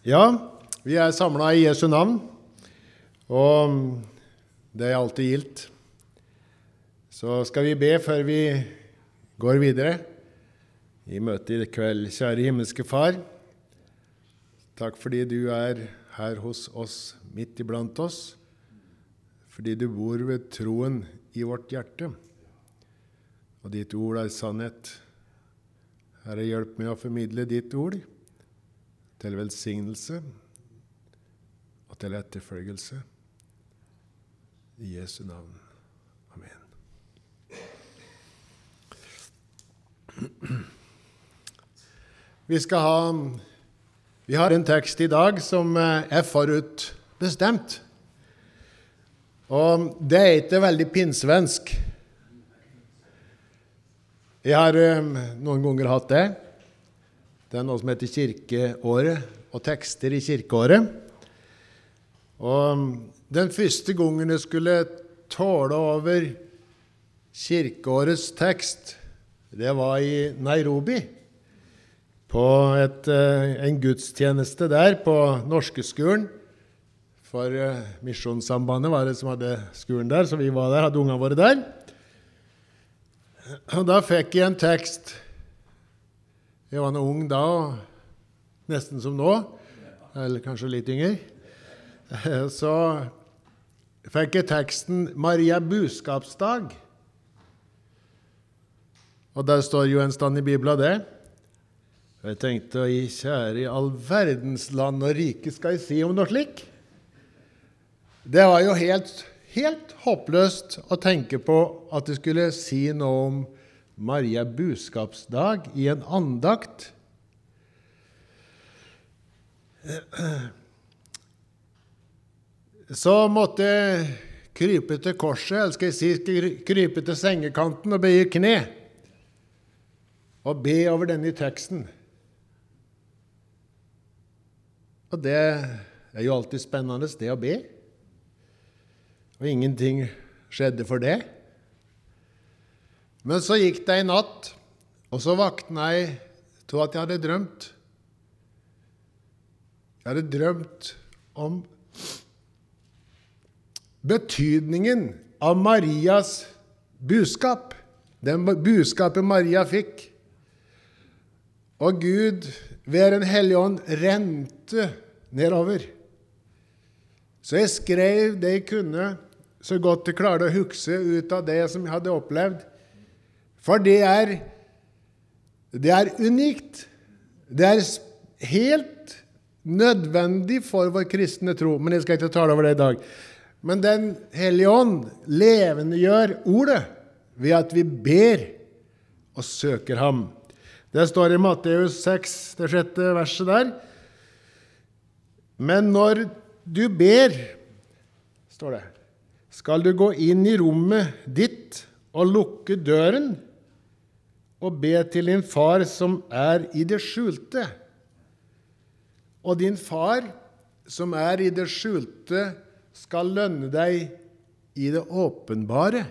Ja, vi er samla i Jesu navn, og det er alltid gildt. Så skal vi be før vi går videre i møtet i kveld. Kjære himmelske Far. Takk fordi du er her hos oss, midt iblant oss. Fordi du bor ved troen i vårt hjerte. Og ditt ord er sannhet. Herre, hjelp meg å formidle ditt ord til velsignelse og til etterfølgelse. I Jesu navn. Amen. Vi skal ha Vi har en tekst i dag som er forutbestemt. Og det er ikke veldig pinnsvensk. Jeg har noen ganger hatt det. Det er noe som heter kirkeåret, og tekster i kirkeåret. Og den første gangen jeg skulle tåle over kirkeårets tekst, det var i Nairobi. På et, en gudstjeneste der på norskeskolen. For Misjonssambandet var det som hadde skolen der, så vi var der, hadde ungene våre der. Og da fikk jeg en tekst jeg var nå ung da, nesten som nå, eller kanskje litt yngre. Så fikk jeg teksten 'Maria buskapsdag'. Og der står jo en stand i Bibelen det. Jeg tenkte i kjære i all verdens land og rike skal jeg si om noe slik? Det var jo helt, helt håpløst å tenke på at jeg skulle si noe om Maria buskapsdag i en andakt. Så måtte jeg krype til korset, eller skal jeg si krype til sengekanten og bøye kne. Og be over denne teksten. Og det er jo alltid spennende, det å be. Og ingenting skjedde for det. Men så gikk det ei natt, og så våkna jeg til at jeg hadde drømt. Jeg hadde drømt om betydningen av Marias budskap, den budskapet Maria fikk. Og Gud ved Den hellige ånd rente nedover. Så jeg skrev det jeg kunne, så godt jeg klarte å huske ut av det som jeg hadde opplevd. For det er, det er unikt. Det er helt nødvendig for vår kristne tro. Men jeg skal ikke tale over det i dag. Men Den hellige ånd levendegjør ordet ved at vi ber og søker ham. Det står i Matteus 6, det sjette verset der. Men når du ber, står det, skal du gå inn i rommet ditt og lukke døren og be til din far som er i det skjulte. Og din far som er i det skjulte, skal lønne deg i det åpenbare.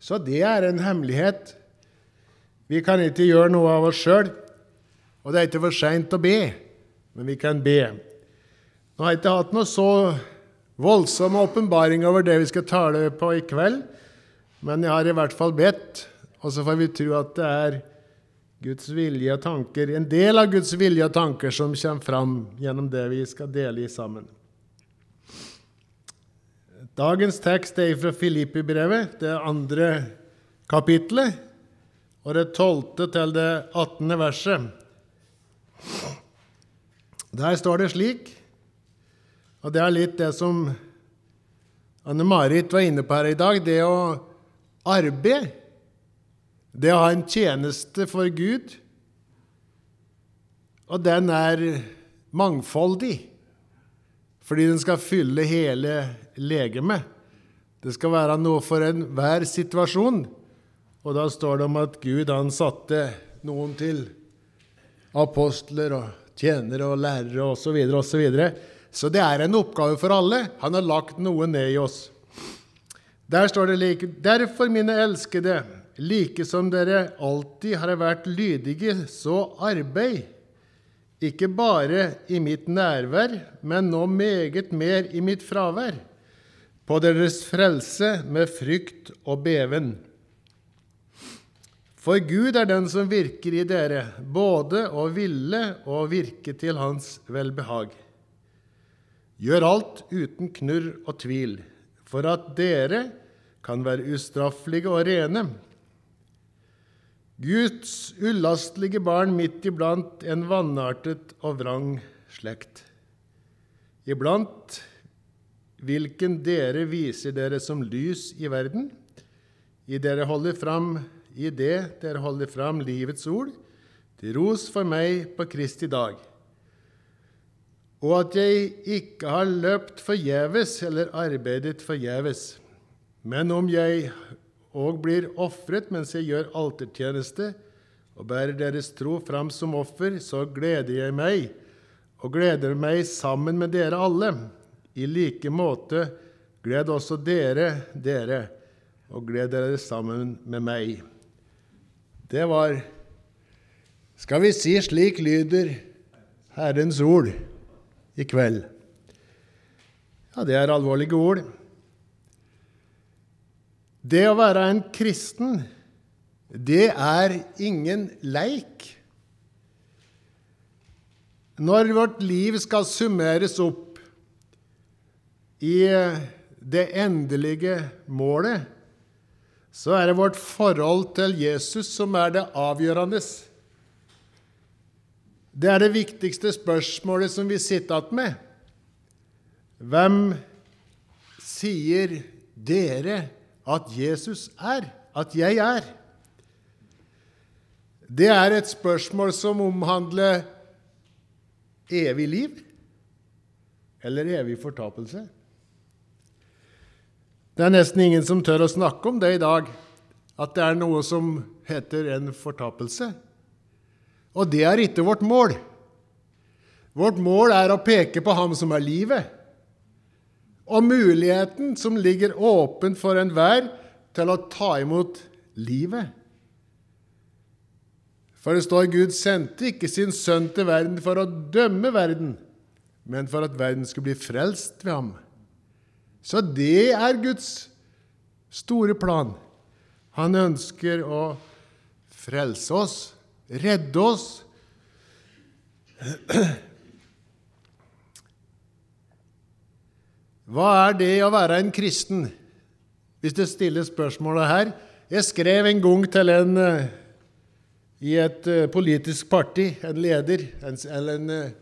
Så det er en hemmelighet. Vi kan ikke gjøre noe av oss sjøl, og det er ikke for seint å be, men vi kan be. Nå har jeg ikke hatt noe så voldsom åpenbaring over det vi skal tale på i kveld, men jeg har i hvert fall bedt og så får vi tro at det er Guds vilje og tanker, en del av Guds vilje og tanker som kommer fram gjennom det vi skal dele i sammen. Dagens tekst er fra Filippi-brevet, det andre kapitlet, og det tolvte til det attende verset. Der står det slik, og det er litt det som Anne-Marit var inne på her i dag, det å arbeide det å ha en tjeneste for Gud, og den er mangfoldig, fordi den skal fylle hele legemet. Det skal være noe for enhver situasjon. Og da står det om at Gud han satte noen til apostler og tjenere og lærere osv. Så, videre, og så, videre. så det er en oppgave for alle. Han har lagt noe ned i oss. Der står det like Derfor, mine elskede, like som dere alltid har vært lydige, så arbeid. Ikke bare i mitt nærvær, men nå meget mer i mitt fravær. På deres frelse med frykt og beven. For Gud er den som virker i dere, både å ville og virke til Hans velbehag. Gjør alt uten knurr og tvil, for at dere kan være ustraffelige og rene. Guds ulastelige barn midt iblant en vannartet og vrang slekt. Iblant hvilken dere viser dere som lys i verden, i dere holder fram i det dere holder fram livets ord, til ros for meg på Kristi dag. Og at jeg ikke har løpt forgjeves eller arbeidet forgjeves. Men om jeg òg blir ofret mens jeg gjør altertjeneste og bærer deres tro fram som offer, så gleder jeg meg, og gleder meg sammen med dere alle. I like måte gled også dere dere, og gled dere sammen med meg. Det var Skal vi si slik lyder Herrens ord i kveld? Ja, det er alvorlige ord. Det å være en kristen, det er ingen leik. Når vårt liv skal summeres opp i det endelige målet, så er det vårt forhold til Jesus som er det avgjørende. Det er det viktigste spørsmålet som vi sitter igjen med. Hvem sier dere at Jesus er? At jeg er? Det er et spørsmål som omhandler evig liv eller evig fortapelse. Det er nesten ingen som tør å snakke om det i dag, at det er noe som heter en fortapelse. Og det er ikke vårt mål. Vårt mål er å peke på Ham som er livet, og muligheten som ligger åpen for enhver til å ta imot livet. For det står Gud sendte ikke sin sønn til verden for å dømme verden, men for at verden skulle bli frelst ved ham. Så det er Guds store plan. Han ønsker å frelse oss, redde oss. Hva er det å være en kristen? Hvis det stilles spørsmålet her. Jeg skrev en gang til en eh, i et eh, politisk parti, en leder, eller en eh,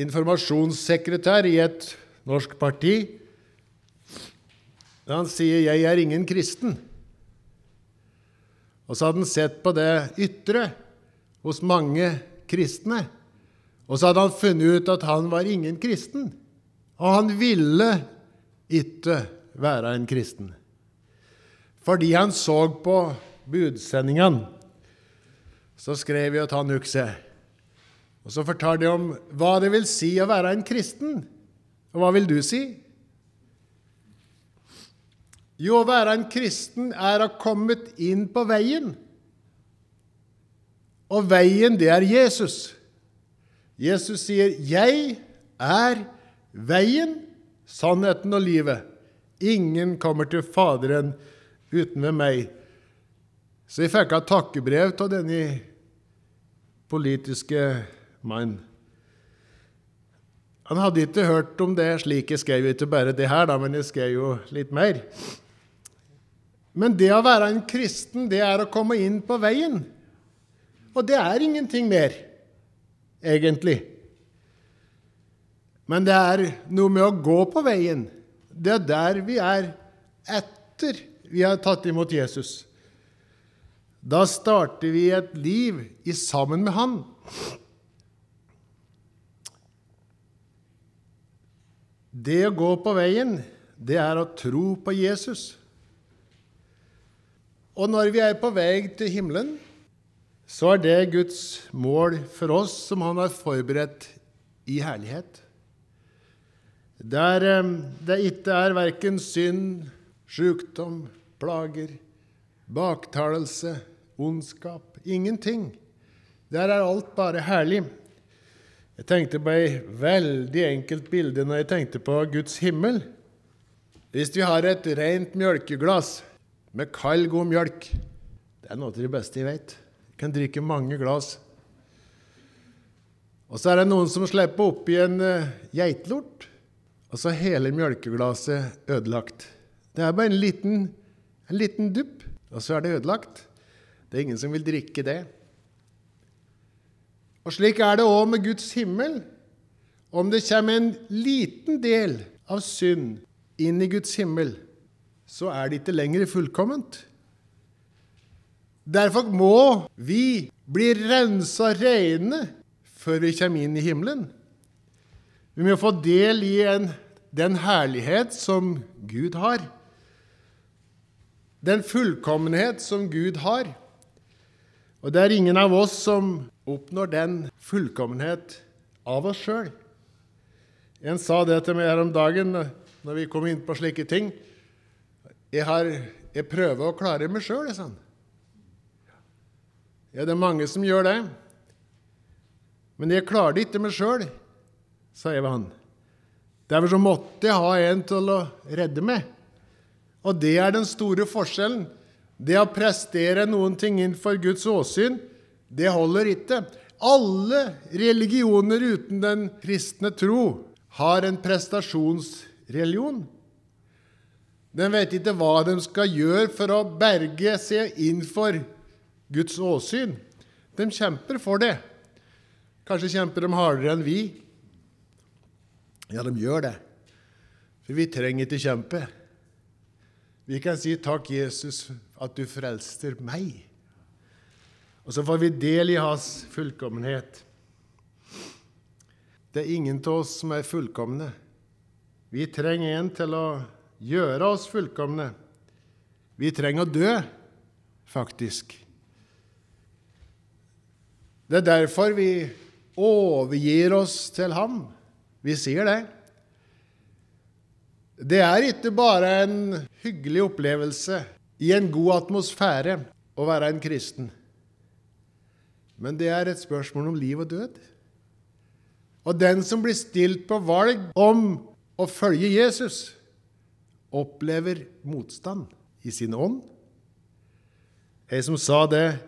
informasjonssekretær i et norsk parti, han sier 'Jeg er ingen kristen'. Og så hadde han sett på det ytre hos mange kristne. Og så hadde han funnet ut at han var ingen kristen. Og han ville ikke være en kristen. Fordi han så på budsendingene, så skrev jeg at han ukse. Og så fortalte jeg om hva det vil si å være en kristen. Og hva vil du si? Jo, å være en kristen er å ha kommet inn på veien. Og veien, det er Jesus. Jesus sier, 'Jeg er veien, sannheten og livet'. Ingen kommer til Faderen uten ved meg. Så jeg fikk et takkebrev av denne politiske mannen. Han hadde ikke hørt om det slik jeg skrev ikke bare det her, da, men jeg skrev jo litt mer. Men det å være en kristen, det er å komme inn på veien. Og det er ingenting mer, egentlig. Men det er noe med å gå på veien. Det er der vi er etter vi har tatt imot Jesus. Da starter vi et liv i sammen med Han. Det å gå på veien, det er å tro på Jesus. Og når vi er på vei til himmelen, så er det Guds mål for oss som Han har forberedt i herlighet. Der det ikke er verken synd, sjukdom, plager, baktalelse, ondskap Ingenting. Der er alt bare herlig. Jeg tenkte på et veldig enkelt bilde når jeg tenkte på Guds himmel. Hvis vi har et rent mjølkeglass med kald, god mjølk Det er noe av det beste jeg vet. Jeg kan drikke mange glass. Og så er det noen som slipper oppi en uh, geitelort, og så er hele mjølkeglasset ødelagt. Det er bare en liten, en liten dupp, og så er det ødelagt. Det er ingen som vil drikke det. Og slik er det òg med Guds himmel. Om det kommer en liten del av synd inn i Guds himmel, så er det ikke lenger fullkomment. Derfor må vi bli rensa rene før vi kommer inn i himmelen. Vi må få del i en, den herlighet som Gud har. Den fullkommenhet som Gud har. Og det er ingen av oss som oppnår den fullkommenhet av oss sjøl. En sa det til meg her om dagen når vi kom inn på slike ting. Jeg, har, jeg prøver å klare meg sjøl, sa han. Ja, det er mange som gjør det. Men jeg klarer det ikke meg sjøl, sa jeg ved han. Derfor så måtte jeg ha en til å redde meg. Og det er den store forskjellen. Det å prestere noen ting innenfor Guds åsyn, det holder ikke. Alle religioner uten den kristne tro har en prestasjonsreligion. De vet ikke hva de skal gjøre for å berge seg innenfor Guds åsyn. De kjemper for det. Kanskje kjemper de hardere enn vi. Ja, de gjør det. For vi trenger ikke kjempe. Vi kan si 'Takk, Jesus, at du frelster meg'. Og så får vi del i hans fullkommenhet. Det er ingen av oss som er fullkomne. Vi trenger en til å gjøre oss fullkomne. Vi trenger å dø, faktisk. Det er derfor vi overgir oss til ham. Vi sier det. Det er ikke bare en hyggelig opplevelse i en god atmosfære å være en kristen. Men det er et spørsmål om liv og død. Og den som blir stilt på valg om å følge Jesus, opplever motstand i sin ånd. Ei som sa det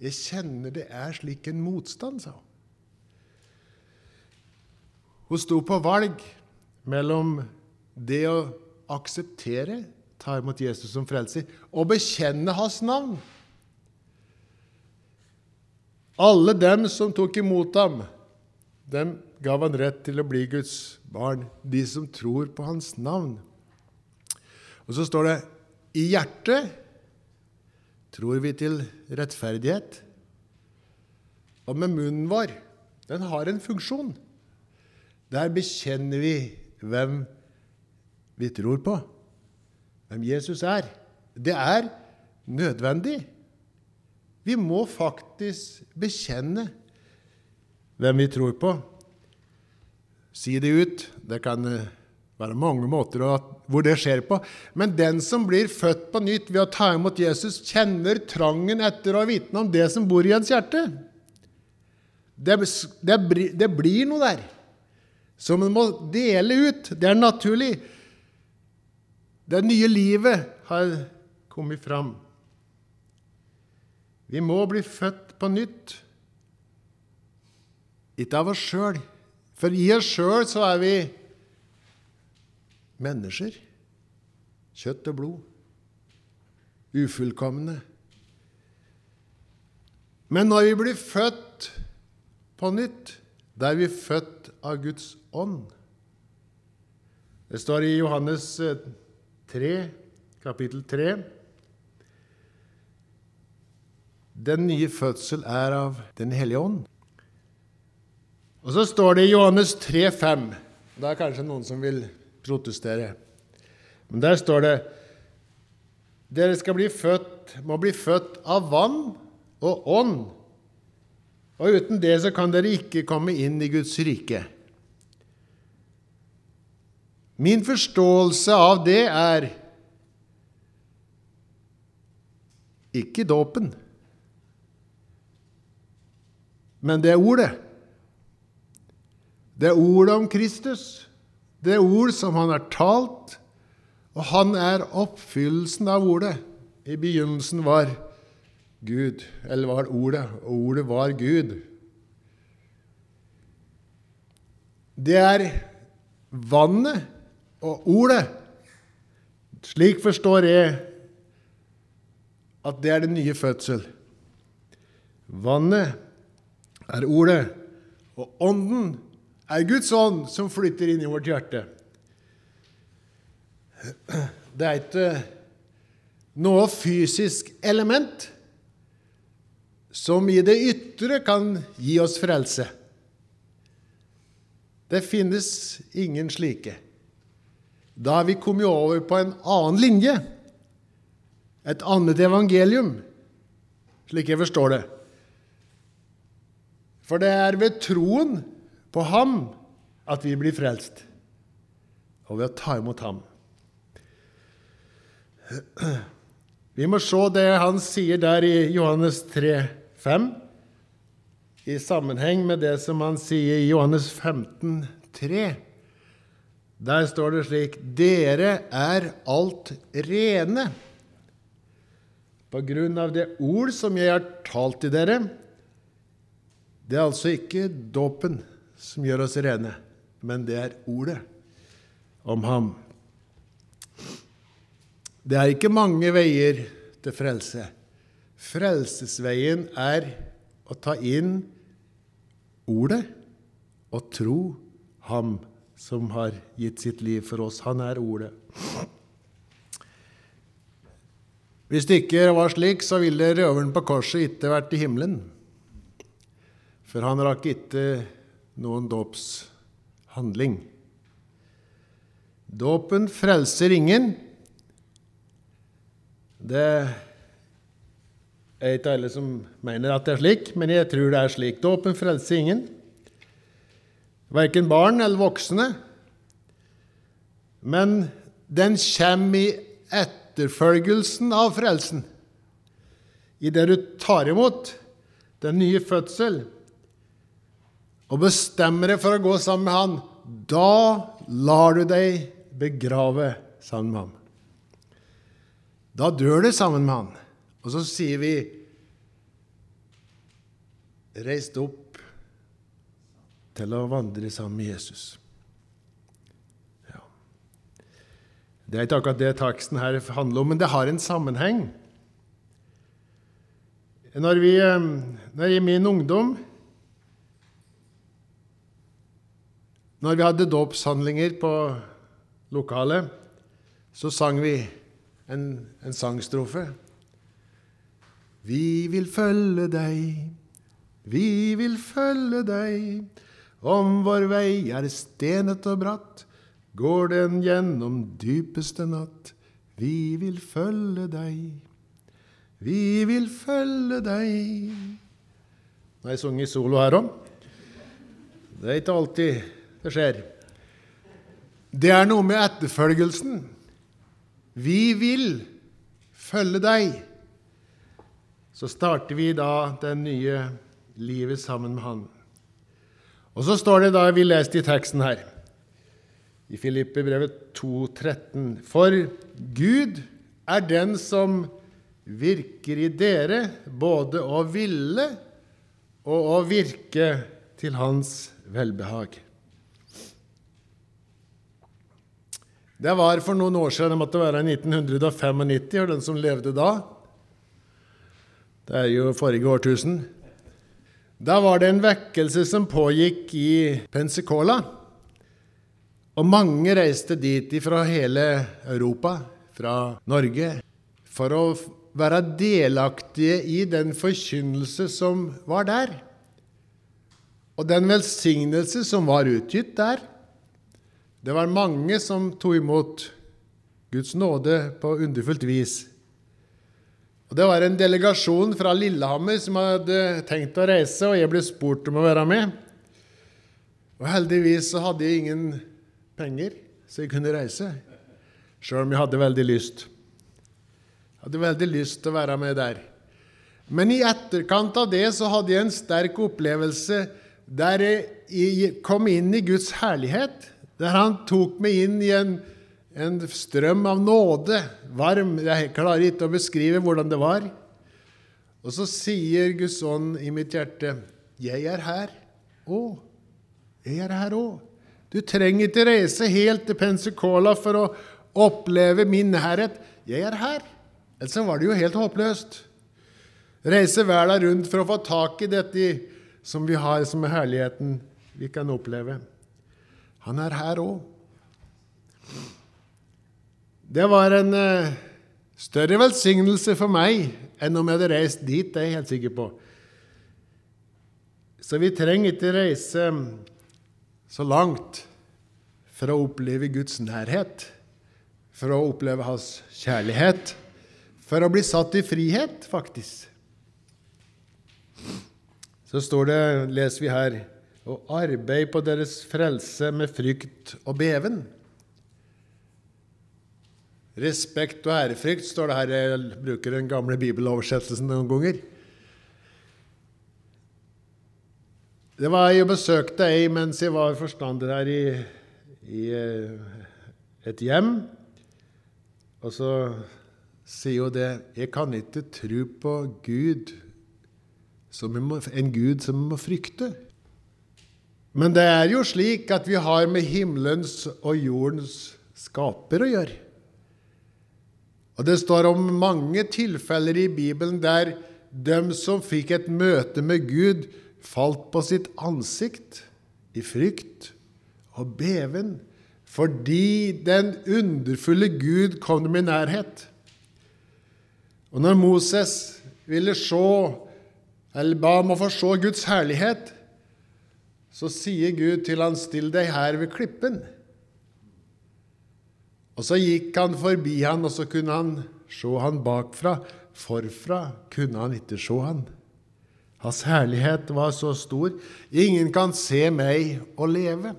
'Jeg kjenner det er slik en motstand', sa hun. Hun sto på valg mellom det å akseptere, ta imot Jesus som frelser, og bekjenne hans navn. Alle dem som tok imot ham, dem gav han rett til å bli Guds barn, de som tror på hans navn. Og så står det i hjertet tror vi til rettferdighet. Og med munnen vår den har en funksjon. Der bekjenner vi hvem vi tror på, hvem Jesus er. Det er nødvendig. Vi må faktisk bekjenne hvem vi tror på. Si det ut. Det kan eh, være mange måter hvor det skjer på. Men den som blir født på nytt ved å ta imot Jesus, kjenner trangen etter å vitne om det som bor i ens hjerte. Det, det, det blir noe der som en må dele ut. Det er naturlig. Det nye livet har kommet fram. Vi må bli født på nytt. Ikke av oss sjøl, for i oss sjøl så er vi mennesker. Kjøtt og blod. Ufullkomne. Men når vi blir født på nytt, da er vi født av Guds ånd. Det står i Johannes eh, 3, kapittel 3. Den nye fødsel er av Den hellige ånd. Og så står det i Johannes 3, 5. Det er kanskje noen som vil protestere. Men der står det dere skal bli født, må bli født av vann og ånd. Og uten det så kan dere ikke komme inn i Guds rike. Min forståelse av det er ikke dåpen, men det er ordet. Det er ordet om Kristus. Det er ord som han har talt, og han er oppfyllelsen av ordet. I begynnelsen var Gud, eller var ordet, og ordet var Gud. Det er vannet og ordet. Slik forstår jeg at det er den nye fødsel. Vannet er ordet, og ånden er Guds ånd som flytter inn i vårt hjerte. Det er ikke noe fysisk element som i det ytre kan gi oss frelse. Det finnes ingen slike. Da er vi kommet over på en annen linje, et annet evangelium, slik jeg forstår det. For det er ved troen på ham at vi blir frelst, og ved å ta imot ham. Vi må se det han sier der i Johannes 3, 5, i sammenheng med det som han sier i Johannes 15, 3. Der står det slik Dere er alt rene på grunn av det ord som jeg har talt til dere. Det er altså ikke dåpen som gjør oss rene, men det er ordet om ham. Det er ikke mange veier til frelse. Frelsesveien er å ta inn ordet og tro ham som har gitt sitt liv for oss. Han er ordet. Hvis det ikke var slik, så ville røveren på korset ikke vært i himmelen. For han rakk ikke noen dåpshandling. Dåpen frelser ingen. Det er ikke alle som mener at det er slik, men jeg tror det er slik. Dåpen frelser ingen. Verken barn eller voksne. Men den kommer i etterfølgelsen av frelsen. I det du tar imot den nye fødsel og bestemmer deg for å gå sammen med Han, da lar du deg begrave sammen med ham. Da dør du sammen med han. Og så sier vi Reis opp til å vandre sammen med Jesus. Ja. Det er ikke akkurat det taksten her handler om, men det har en sammenheng. Når, vi, når i min ungdom Når vi hadde dåpshandlinger på lokalet, så sang vi en, en sangstrofe. Vi vil følge deg, vi vil følge deg. Om vår vei er stenet og bratt, går den gjennom dypeste natt. Vi vil følge deg, vi vil følge deg. Nå har jeg sunget solo her òg. Det er ikke alltid det skjer. Det er noe med etterfølgelsen. Vi vil følge deg. Så starter vi da det nye livet sammen med Han. Og så står det da vi leste i teksten her, i Filippe-brevet 2,13.: For Gud er den som virker i dere, både å ville og å virke til Hans velbehag. Det var for noen år siden, det måtte være i 1995, og den som levde da Det er jo forrige årtusen. Da var det en vekkelse som pågikk i Pensacola. Og mange reiste dit fra hele Europa, fra Norge, for å være delaktige i den forkynnelse som var der. Og den velsignelse som var utgitt der Det var mange som tok imot Guds nåde på underfullt vis. Og Det var en delegasjon fra Lillehammer som hadde tenkt å reise, og jeg ble spurt om å være med. Og Heldigvis så hadde jeg ingen penger, så jeg kunne reise, sjøl om jeg hadde veldig lyst. Jeg hadde veldig lyst til å være med der. Men i etterkant av det så hadde jeg en sterk opplevelse der jeg kom inn i Guds herlighet, der Han tok meg inn i en, en strøm av nåde, varm. Jeg klarer ikke å beskrive hvordan det var. Og så sier Guds ånd i mitt hjerte, 'Jeg er her òg. Jeg er her òg.' Du trenger ikke reise helt til Pensacola for å oppleve min nærhet. Jeg er her. Ellers var det jo helt håpløst. Reise verden rundt for å få tak i dette som vi har, som er herligheten vi kan oppleve. Han er her òg. Det var en uh, større velsignelse for meg enn om jeg hadde reist dit, det er jeg helt sikker på. Så vi trenger ikke reise så langt for å oppleve Guds nærhet, for å oppleve Hans kjærlighet, for å bli satt i frihet, faktisk. Så står det, leser vi her, og arbeid på deres frelse med frykt og beven. Respekt og ærefrykt står det her. Jeg bruker den gamle bibeloversettelsen noen ganger. Det var Jeg besøkte ei mens jeg var forstander her i, i eh, et hjem. Og så sier hun det Jeg kan ikke tro på Gud som en Gud som vi må frykte. Men det er jo slik at vi har med himmelens og jordens skaper å gjøre. Og det står om mange tilfeller i Bibelen der de som fikk et møte med Gud, falt på sitt ansikt i frykt og beven fordi den underfulle Gud kom dem i nærhet. Og når Moses ville se, eller ba om å få se Guds herlighet, så sier Gud til han, 'Still deg her ved klippen'. Og så gikk han forbi han, og så kunne han se han bakfra. Forfra kunne han ikke se han. Hans herlighet var så stor. Ingen kan se meg og leve.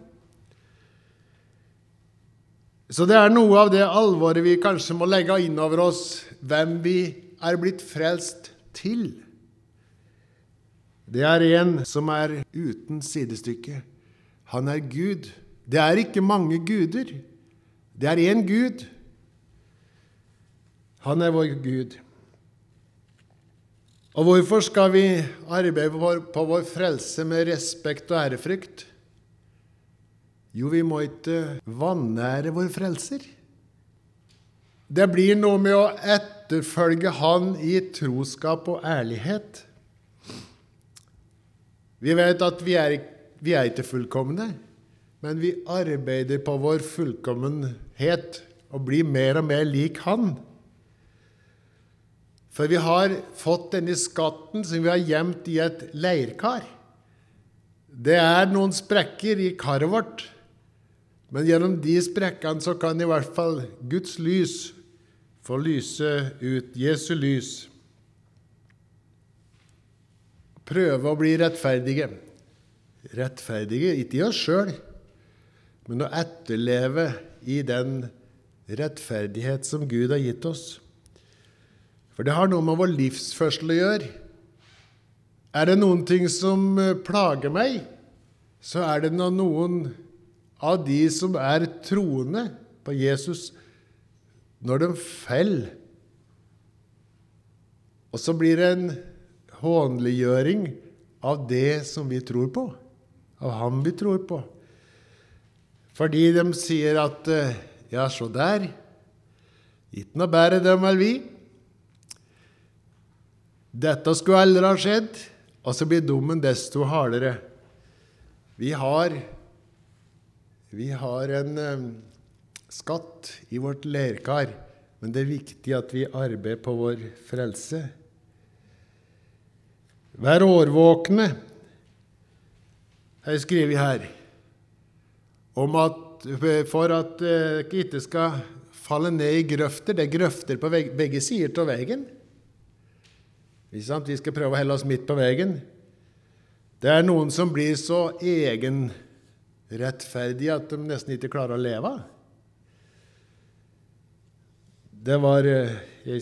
Så det er noe av det alvoret vi kanskje må legge inn over oss, hvem vi er blitt frelst til. Det er en som er uten sidestykke. Han er Gud. Det er ikke mange guder. Det er én Gud. Han er vår Gud. Og hvorfor skal vi arbeide på vår frelse med respekt og ærefrykt? Jo, vi må ikke vanære vår frelser. Det blir noe med å etterfølge Han i troskap og ærlighet. Vi vet at vi er, vi er ikke fullkomne, men vi arbeider på vår fullkommenhet og blir mer og mer lik Han. For vi har fått denne skatten som vi har gjemt i et leirkar. Det er noen sprekker i karet vårt, men gjennom de sprekkene så kan i hvert fall Guds lys få lyse ut, Jesu lys prøve å bli rettferdige. Rettferdige ikke i oss sjøl, men å etterleve i den rettferdighet som Gud har gitt oss. For det har noe med vår livsførsel å gjøre. Er det noen ting som eh, plager meg, så er det når noen av de som er troende på Jesus, når de faller. Og så blir det en hånliggjøring av det som vi tror på, av ham vi tror på. Fordi de sier at eh, Ja, se der. Ikke noe bedre dem enn vi. Dette skulle aldri ha skjedd. Og så blir dommen desto hardere. Vi har, vi har en um, skatt i vårt leirkar, men det er viktig at vi arbeider på vår frelse. Vær årvåkne, har jeg skrevet her, at for at eh, det ikke skal falle ned i grøfter. Det er grøfter på begge sider av veien. Vi skal prøve å helle oss midt på veien. Det er noen som blir så egenrettferdige at de nesten ikke klarer å leve. Det var eh, Jeg,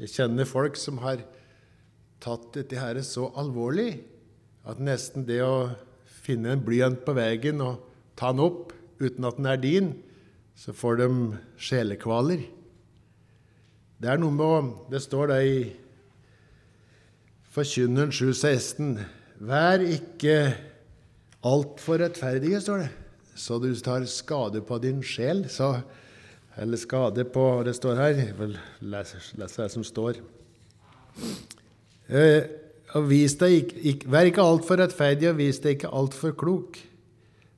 jeg kjenner folk som har tatt dette her så alvorlig at nesten det å finne en blyant på veien og ta den opp uten at den er din, så får de sjelekvaler. Det er noe med å Det står det i Forkynneren 7,16.: Vær ikke altfor rettferdige, står det, så du tar skade på din sjel. Så, eller skade på Det står her. Jeg vil lese, det som står. Eh, deg, ikke, vær ikke altfor rettferdig, og vis deg ikke altfor klok.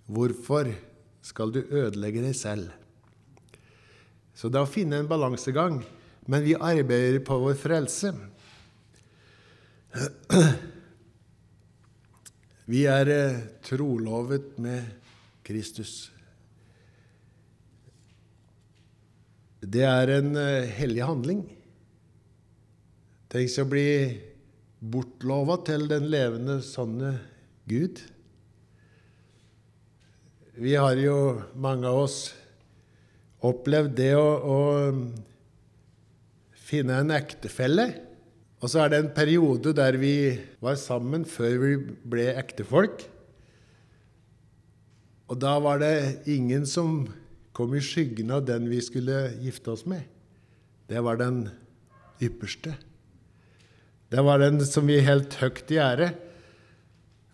Hvorfor skal du ødelegge deg selv? Så det er å finne en balansegang. Men vi arbeider på vår frelse. Vi er eh, trolovet med Kristus. Det er en eh, hellig handling. Tenk å bli bortlova til den levende, sanne Gud. Vi har jo, mange av oss, opplevd det å, å finne en ektefelle. Og så er det en periode der vi var sammen før vi ble ektefolk. Og da var det ingen som kom i skyggen av den vi skulle gifte oss med. Det var den ypperste. Det var den som vi helt høyt i ære.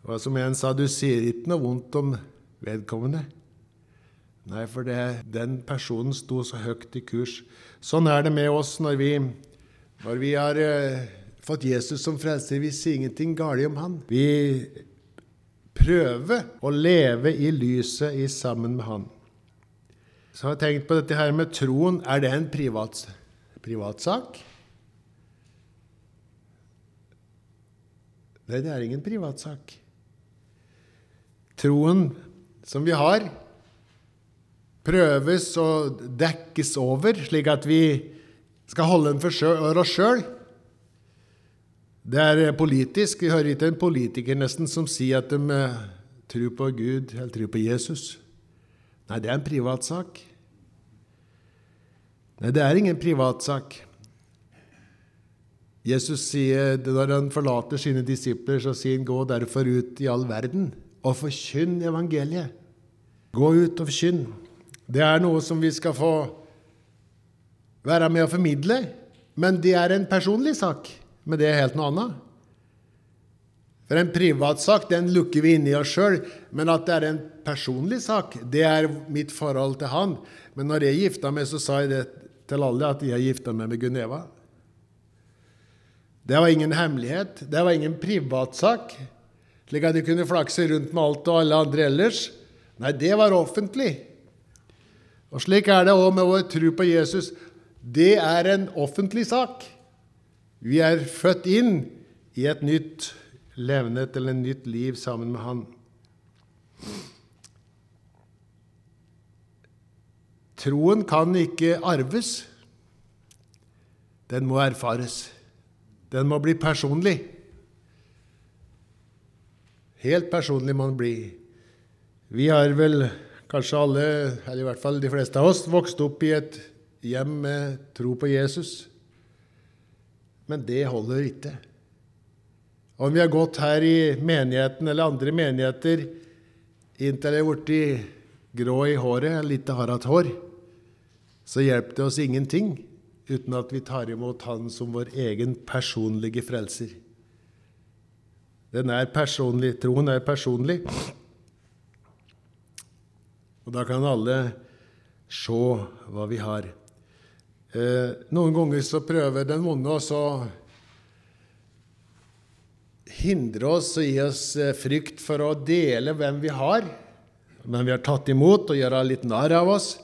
Og som en sa, du sier ikke noe vondt om vedkommende. Nei, for det, den personen sto så høyt i kurs. Sånn er det med oss når vi når vi har uh, fått Jesus som frelser, vi sier ingenting galt om han. Vi prøver å leve i lyset i sammen med han. Så har jeg tenkt på dette her med troen. Er det en privat, privatsak? Nei, det er ingen privatsak. Troen som vi har, prøves og dekkes over, slik at vi skal holde den for oss sjøl. Det er politisk. Vi hører ikke en politiker nesten som sier at de eh, tror på Gud eller tror på Jesus. Nei, det er en privatsak. Nei, det er ingen privatsak. Jesus sier, Når han forlater sine disipler, så sier han 'gå derfor ut i all verden og forkynn evangeliet'. Gå ut og forkynn. Det er noe som vi skal få være med å formidle. Men det er en personlig sak. Men det er helt noe annet. For en privatsak den lukker vi inni oss sjøl. Men at det er en personlig sak, det er mitt forhold til han. Men når jeg gifta meg, så sa jeg det til alle at jeg gifta meg med Guneva. Det var ingen hemmelighet. Det var ingen privatsak, slik at de kunne flakse rundt med alt og alle andre ellers. Nei, det var offentlig. Og slik er det òg med vår tro på Jesus det er en offentlig sak. Vi er født inn i et nytt levende eller et nytt liv sammen med Han. Troen kan ikke arves. Den må erfares. Den må bli personlig. Helt personlig må blir. bli. Vi har vel kanskje alle, eller i hvert fall de fleste av oss, vokst opp i et hjem med tro på Jesus. Men det holder ikke. Om vi har gått her i menigheten eller andre menigheter inntil jeg er blitt grå i håret, litt hatt hår, så hjelper det oss ingenting uten at vi tar imot Han som vår egen personlige frelser. Den er personlig, Troen er personlig. Og da kan alle se hva vi har. Eh, noen ganger så prøver den vonde oss å hindre oss og gi oss eh, frykt for å dele hvem vi har, hvem vi har tatt imot, og gjøre litt narr av oss.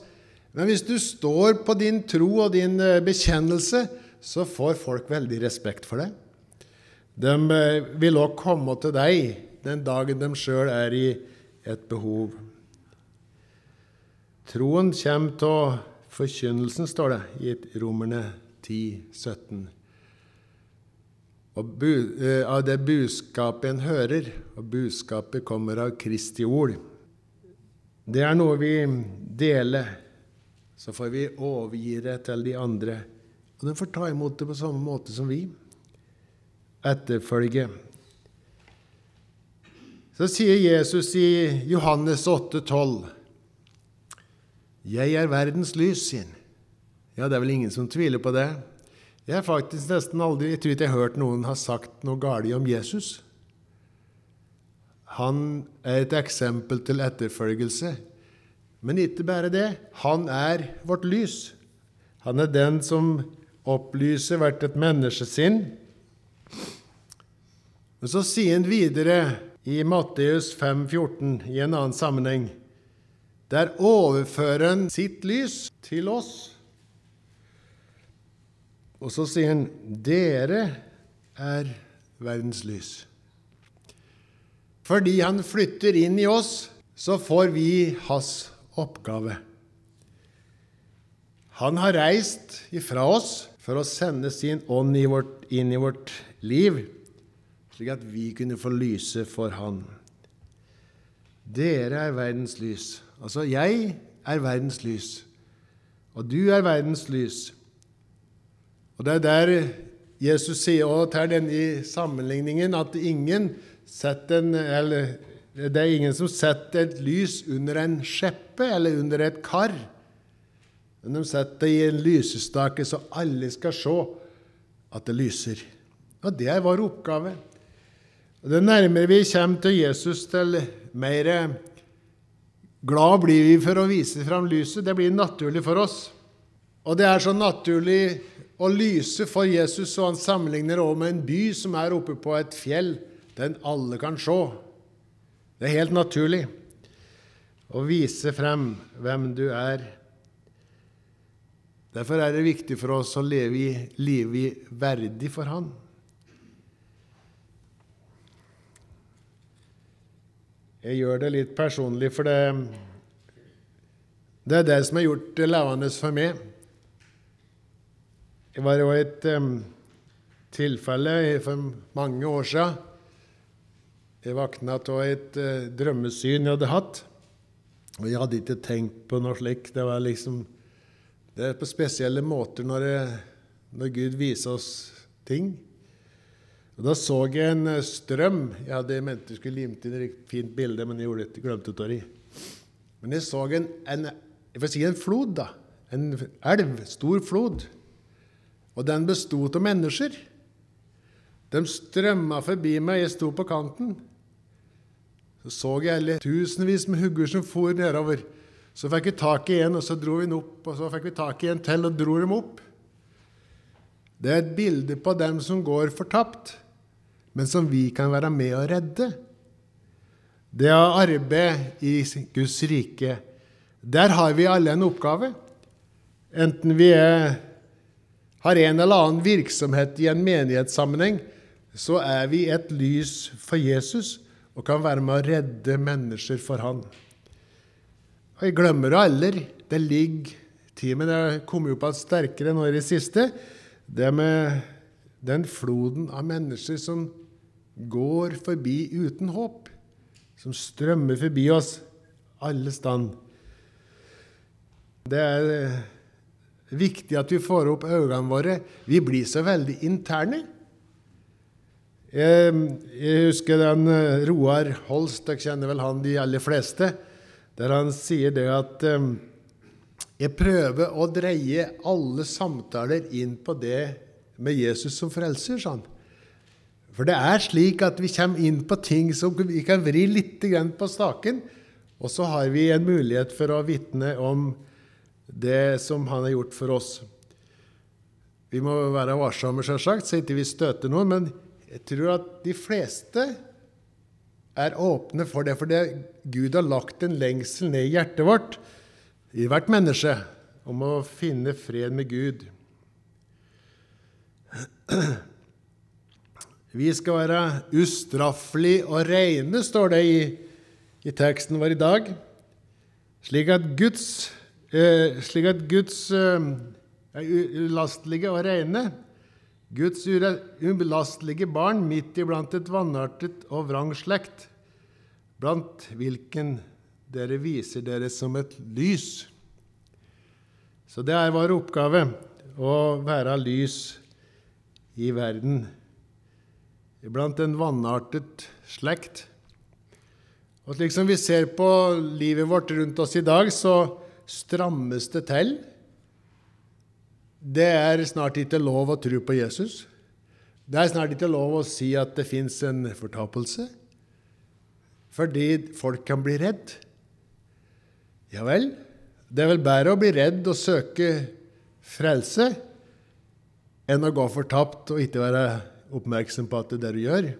Men hvis du står på din tro og din eh, bekjennelse, så får folk veldig respekt for det. De eh, vil òg komme til deg den dagen de sjøl er i et behov. Troen kommer av forkynnelsen, står det i Romerne 10, 17. Og bu, eh, av det budskapet en hører, og budskapet kommer av Kristi ord. Det er noe vi deler. Så får vi overgi det til de andre. Og de får ta imot det på samme måte som vi. Etterfølge. Så sier Jesus i Johannes 8, 12, 'Jeg er verdens lys', han. Ja, det er vel ingen som tviler på det. Jeg har faktisk nesten aldri jeg tror ikke jeg har hørt noen ha sagt noe galt om Jesus. Han er et eksempel til etterfølgelse. Men ikke bare det. Han er vårt lys. Han er den som opplyser hvert et menneskesinn. Men så sier han videre i Matteus 5, 14, i en annen sammenheng Der overfører han sitt lys til oss. Og så sier han, 'Dere er verdens lys'. Fordi han flytter inn i oss, så får vi hans oppgave. Han har reist ifra oss for å sende sin ånd inn i vårt liv, slik at vi kunne få lyse for Han. Dere er verdens lys. Altså, jeg er verdens lys, og du er verdens lys. Og Det er der Jesus sier og tar denne sammenligningen at ingen en, eller, det er ingen som setter et lys under en skjeppe eller under et kar. Men de setter det i en lysestake, så alle skal se at det lyser. Og det er vår oppgave. Og Det nærmere vi kommer til Jesus, til mer glad blir vi for å vise fram lyset. Det blir naturlig for oss. Og det er så naturlig å lyse for Jesus, og han sammenligner også med en by som er oppe på et fjell, den alle kan se. Det er helt naturlig å vise frem hvem du er. Derfor er det viktig for oss å leve i livet verdig for Han. Jeg gjør det litt personlig, for det, det er det som har gjort det levende for meg. Det var jo et um, tilfelle for mange år siden. Jeg våkna av et uh, drømmesyn jeg hadde hatt. Og jeg hadde ikke tenkt på noe slikt. Det var liksom Det er på spesielle måter når, jeg, når Gud viser oss ting. Og Da så jeg en uh, strøm. Jeg hadde ment jeg skulle limt inn et fint bilde, men jeg gjorde det, glemte det. Men jeg så en, en, jeg si en flod, da. En elv. Stor flod. Og den besto av mennesker. De strømma forbi meg, jeg sto på kanten. Så så jeg alle tusenvis med hugger som for nedover. Så fikk vi tak i en, og så dro vi den opp. Og så fikk vi tak i en til og dro dem opp. Det er et bilde på dem som går fortapt, men som vi kan være med å redde. Det å arbeide i Guds rike. Der har vi alle en oppgave. Enten vi er har en eller annen virksomhet i en menighetssammenheng, så er vi et lys for Jesus og kan være med å redde mennesker for Han. Og Jeg glemmer det aldri. Det ligger Timen har kommet opp igjen sterkere nå i det siste. Det med den floden av mennesker som går forbi uten håp, som strømmer forbi oss alle stand. Det er viktig at vi får opp øynene våre. Vi blir så veldig interne. Jeg, jeg husker den eh, Roar Holst, dere kjenner vel han de aller fleste, der han sier det at jeg prøver å dreie alle samtaler inn på det med Jesus som frelser, sa han. For det er slik at vi kommer inn på ting som vi kan vri litt på staken, og så har vi en mulighet for å vitne om det som han har gjort for oss. Vi må være varsomme, selvsagt, så ikke vi støter noen, men jeg tror at de fleste er åpne for det, for det Gud har lagt en lengsel ned i hjertet vårt, i hvert menneske, om å finne fred med Gud. Vi skal være ustraffelige og reine, står det i, i teksten vår i dag. Slik at Guds, eh, slik at Guds eh, ulastelige og rene, Guds ubelastelige barn midt iblant et vanartet og vrang slekt, blant hvilken dere viser dere som et lys. Så det er vår oppgave å være lys i verden, iblant en vanartet slekt. Og slik som vi ser på livet vårt rundt oss i dag, så strammes det til. Det er snart ikke lov å tro på Jesus. Det er snart ikke lov å si at det fins en fortapelse, fordi folk kan bli redd. Ja vel, det er vel bedre å bli redd og søke frelse enn å gå fortapt og ikke være oppmerksom på at det er det du gjør.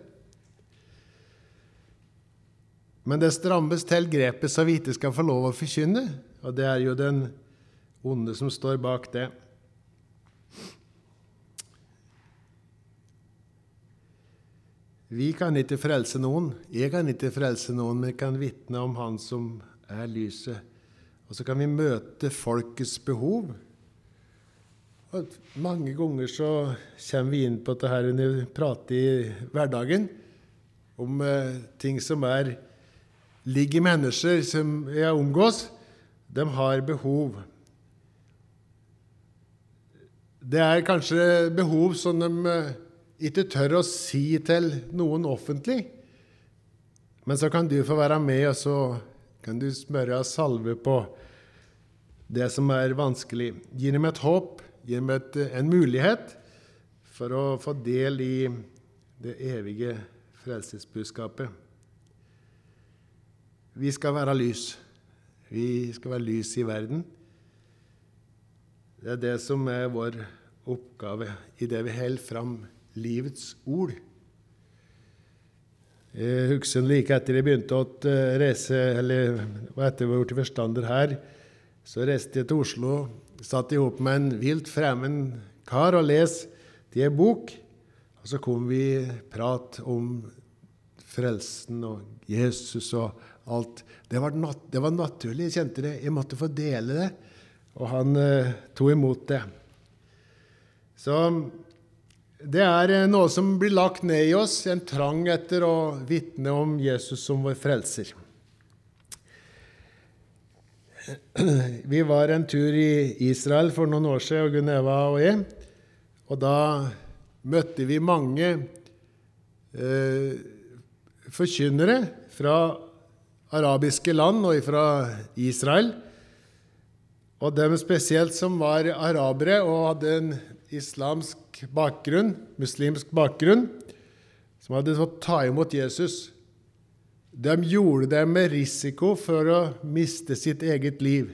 Men det strammes til grepet så vi ikke skal få lov å forkynne, og det er jo den onde som står bak det. Vi kan ikke frelse noen. Jeg kan ikke frelse noen, men kan vitne om Han som er lyset. Og så kan vi møte folkets behov. Mange ganger så kommer vi inn på dette her når vi prater i hverdagen om eh, ting som er ligger i mennesker som jeg omgås. De har behov. Det er kanskje behov som de eh, ikke tør å si til noen offentlig. Men så kan du få være med, og så kan du smøre salve på det som er vanskelig. Gi dem et håp, gi meg en mulighet for å få del i det evige frelsesbudskapet. Vi skal være lys. Vi skal være lys i verden. Det er det som er vår oppgave i det vi holder fram livets ord. Jeg husker like etter jeg begynte å reise, eller etter jeg blitt forstander her, så reiste jeg til Oslo, satt i hop med en vilt fremmed kar og leste i ei bok. Og så kom vi prat om frelsen og Jesus og alt. Det var, nat det var naturlig. Jeg kjente det. Jeg måtte få dele det. Og han eh, tok imot det. Så det er eh, noe som blir lagt ned i oss, en trang etter å vitne om Jesus som vår frelser. Vi var en tur i Israel for noen år siden, Gunn Eva og jeg. Og da møtte vi mange eh, forkynnere fra arabiske land og fra Israel. Og dem spesielt som var arabere og hadde en islamsk bakgrunn, muslimsk bakgrunn, som hadde fått ta imot Jesus. De gjorde det med risiko for å miste sitt eget liv.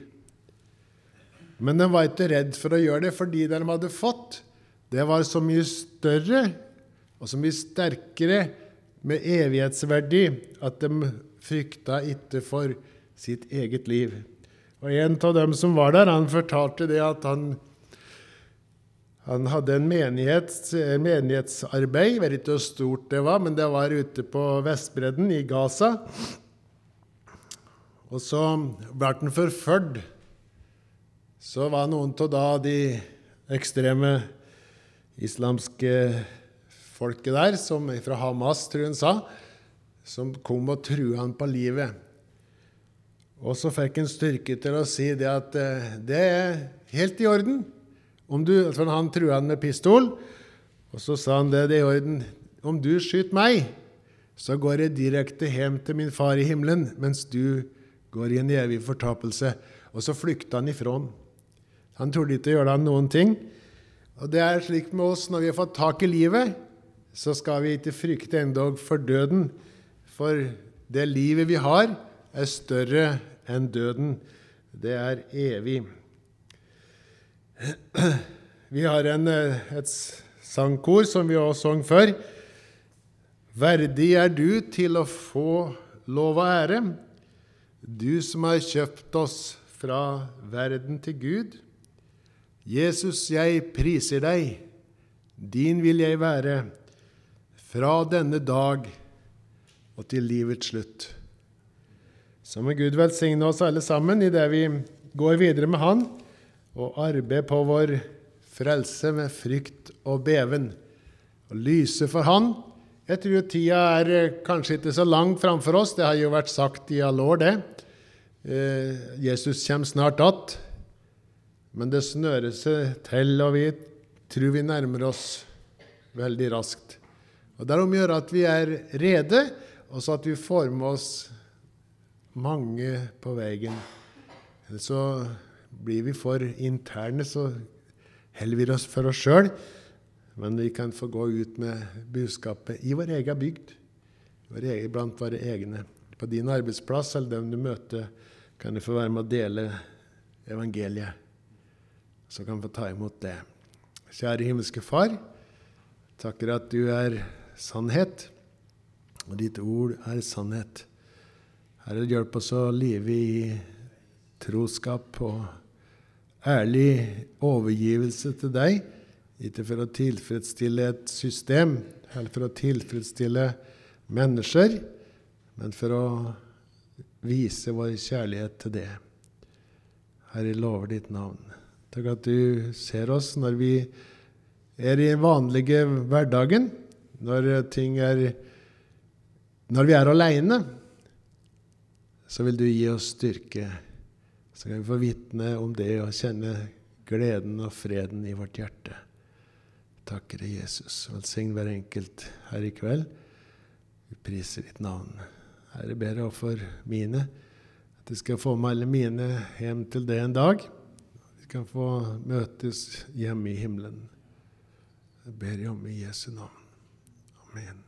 Men de var ikke redd for å gjøre det, fordi de hadde fått, det var så mye større og så mye sterkere med evighetsverdi at de frykta ikke for sitt eget liv. Og En av dem som var der, han fortalte det at han han hadde en menighet, menighetsarbeid. Jeg vet ikke hvor stort det var, men det var ute på Vestbredden, i Gaza. Og så ble han forfulgt. Så var noen av de ekstreme islamske folket der, som fra Hamas, tror han sa, som kom og trua han på livet. Og så fikk han styrke til å si det at eh, det er helt i orden. Om du, for Han trua han med pistol, og så sa han det, det er i orden. Om du skyter meg, så går jeg direkte hjem til min far i himmelen, mens du går i en evig fortapelse. Og så flykta han ifra han. Han torde ikke gjøre han noen ting. Og det er slik med oss når vi har fått tak i livet, så skal vi ikke frykte endog for døden. For det livet vi har, er større enn døden. Det er evig. Vi har en, eh, et sangkor som vi også sang før. Verdig er du til å få lov og ære, du som har kjøpt oss fra verden til Gud. Jesus, jeg priser deg, din vil jeg være, fra denne dag og til livets slutt. Så må Gud velsigne oss alle sammen i det vi går videre med Han, og arbeide på vår frelse med frykt og beven, og lyse for Han. Jeg tror tida er eh, kanskje ikke så langt framfor oss, det har jo vært sagt i alle år, det. Eh, Jesus kommer snart att, men det snører seg til, og vi tror vi nærmer oss veldig raskt. Og Derom gjør at vi er rede, og så at vi får med oss mange på veien. Så blir vi for interne, så holder vi oss for oss sjøl. Men vi kan få gå ut med budskapet i vår egen bygd, blant våre egne. På din arbeidsplass eller dem du møter, kan du få være med å dele evangeliet. Så kan du få ta imot det. Kjære himmelske Far. Takker at du er sannhet, og ditt ord er sannhet. Herre, hjelp oss å leve i troskap og ærlig overgivelse til deg, ikke for å tilfredsstille et system eller for å tilfredsstille mennesker, men for å vise vår kjærlighet til det. Herre, lover ditt navn. Takk at du ser oss når vi er i den vanlige hverdagen, når ting er Når vi er aleine så vil du gi oss styrke. Så kan vi få vitne om det og kjenne gleden og freden i vårt hjerte. Takker deg, Jesus. Velsign hver enkelt her i kveld. Vi priser ditt navn. Herre, ber jeg for mine, at du skal få med alle mine hjem til det en dag. Vi kan få møtes hjemme i himmelen. Jeg ber jeg om i Jesu navn. Amen.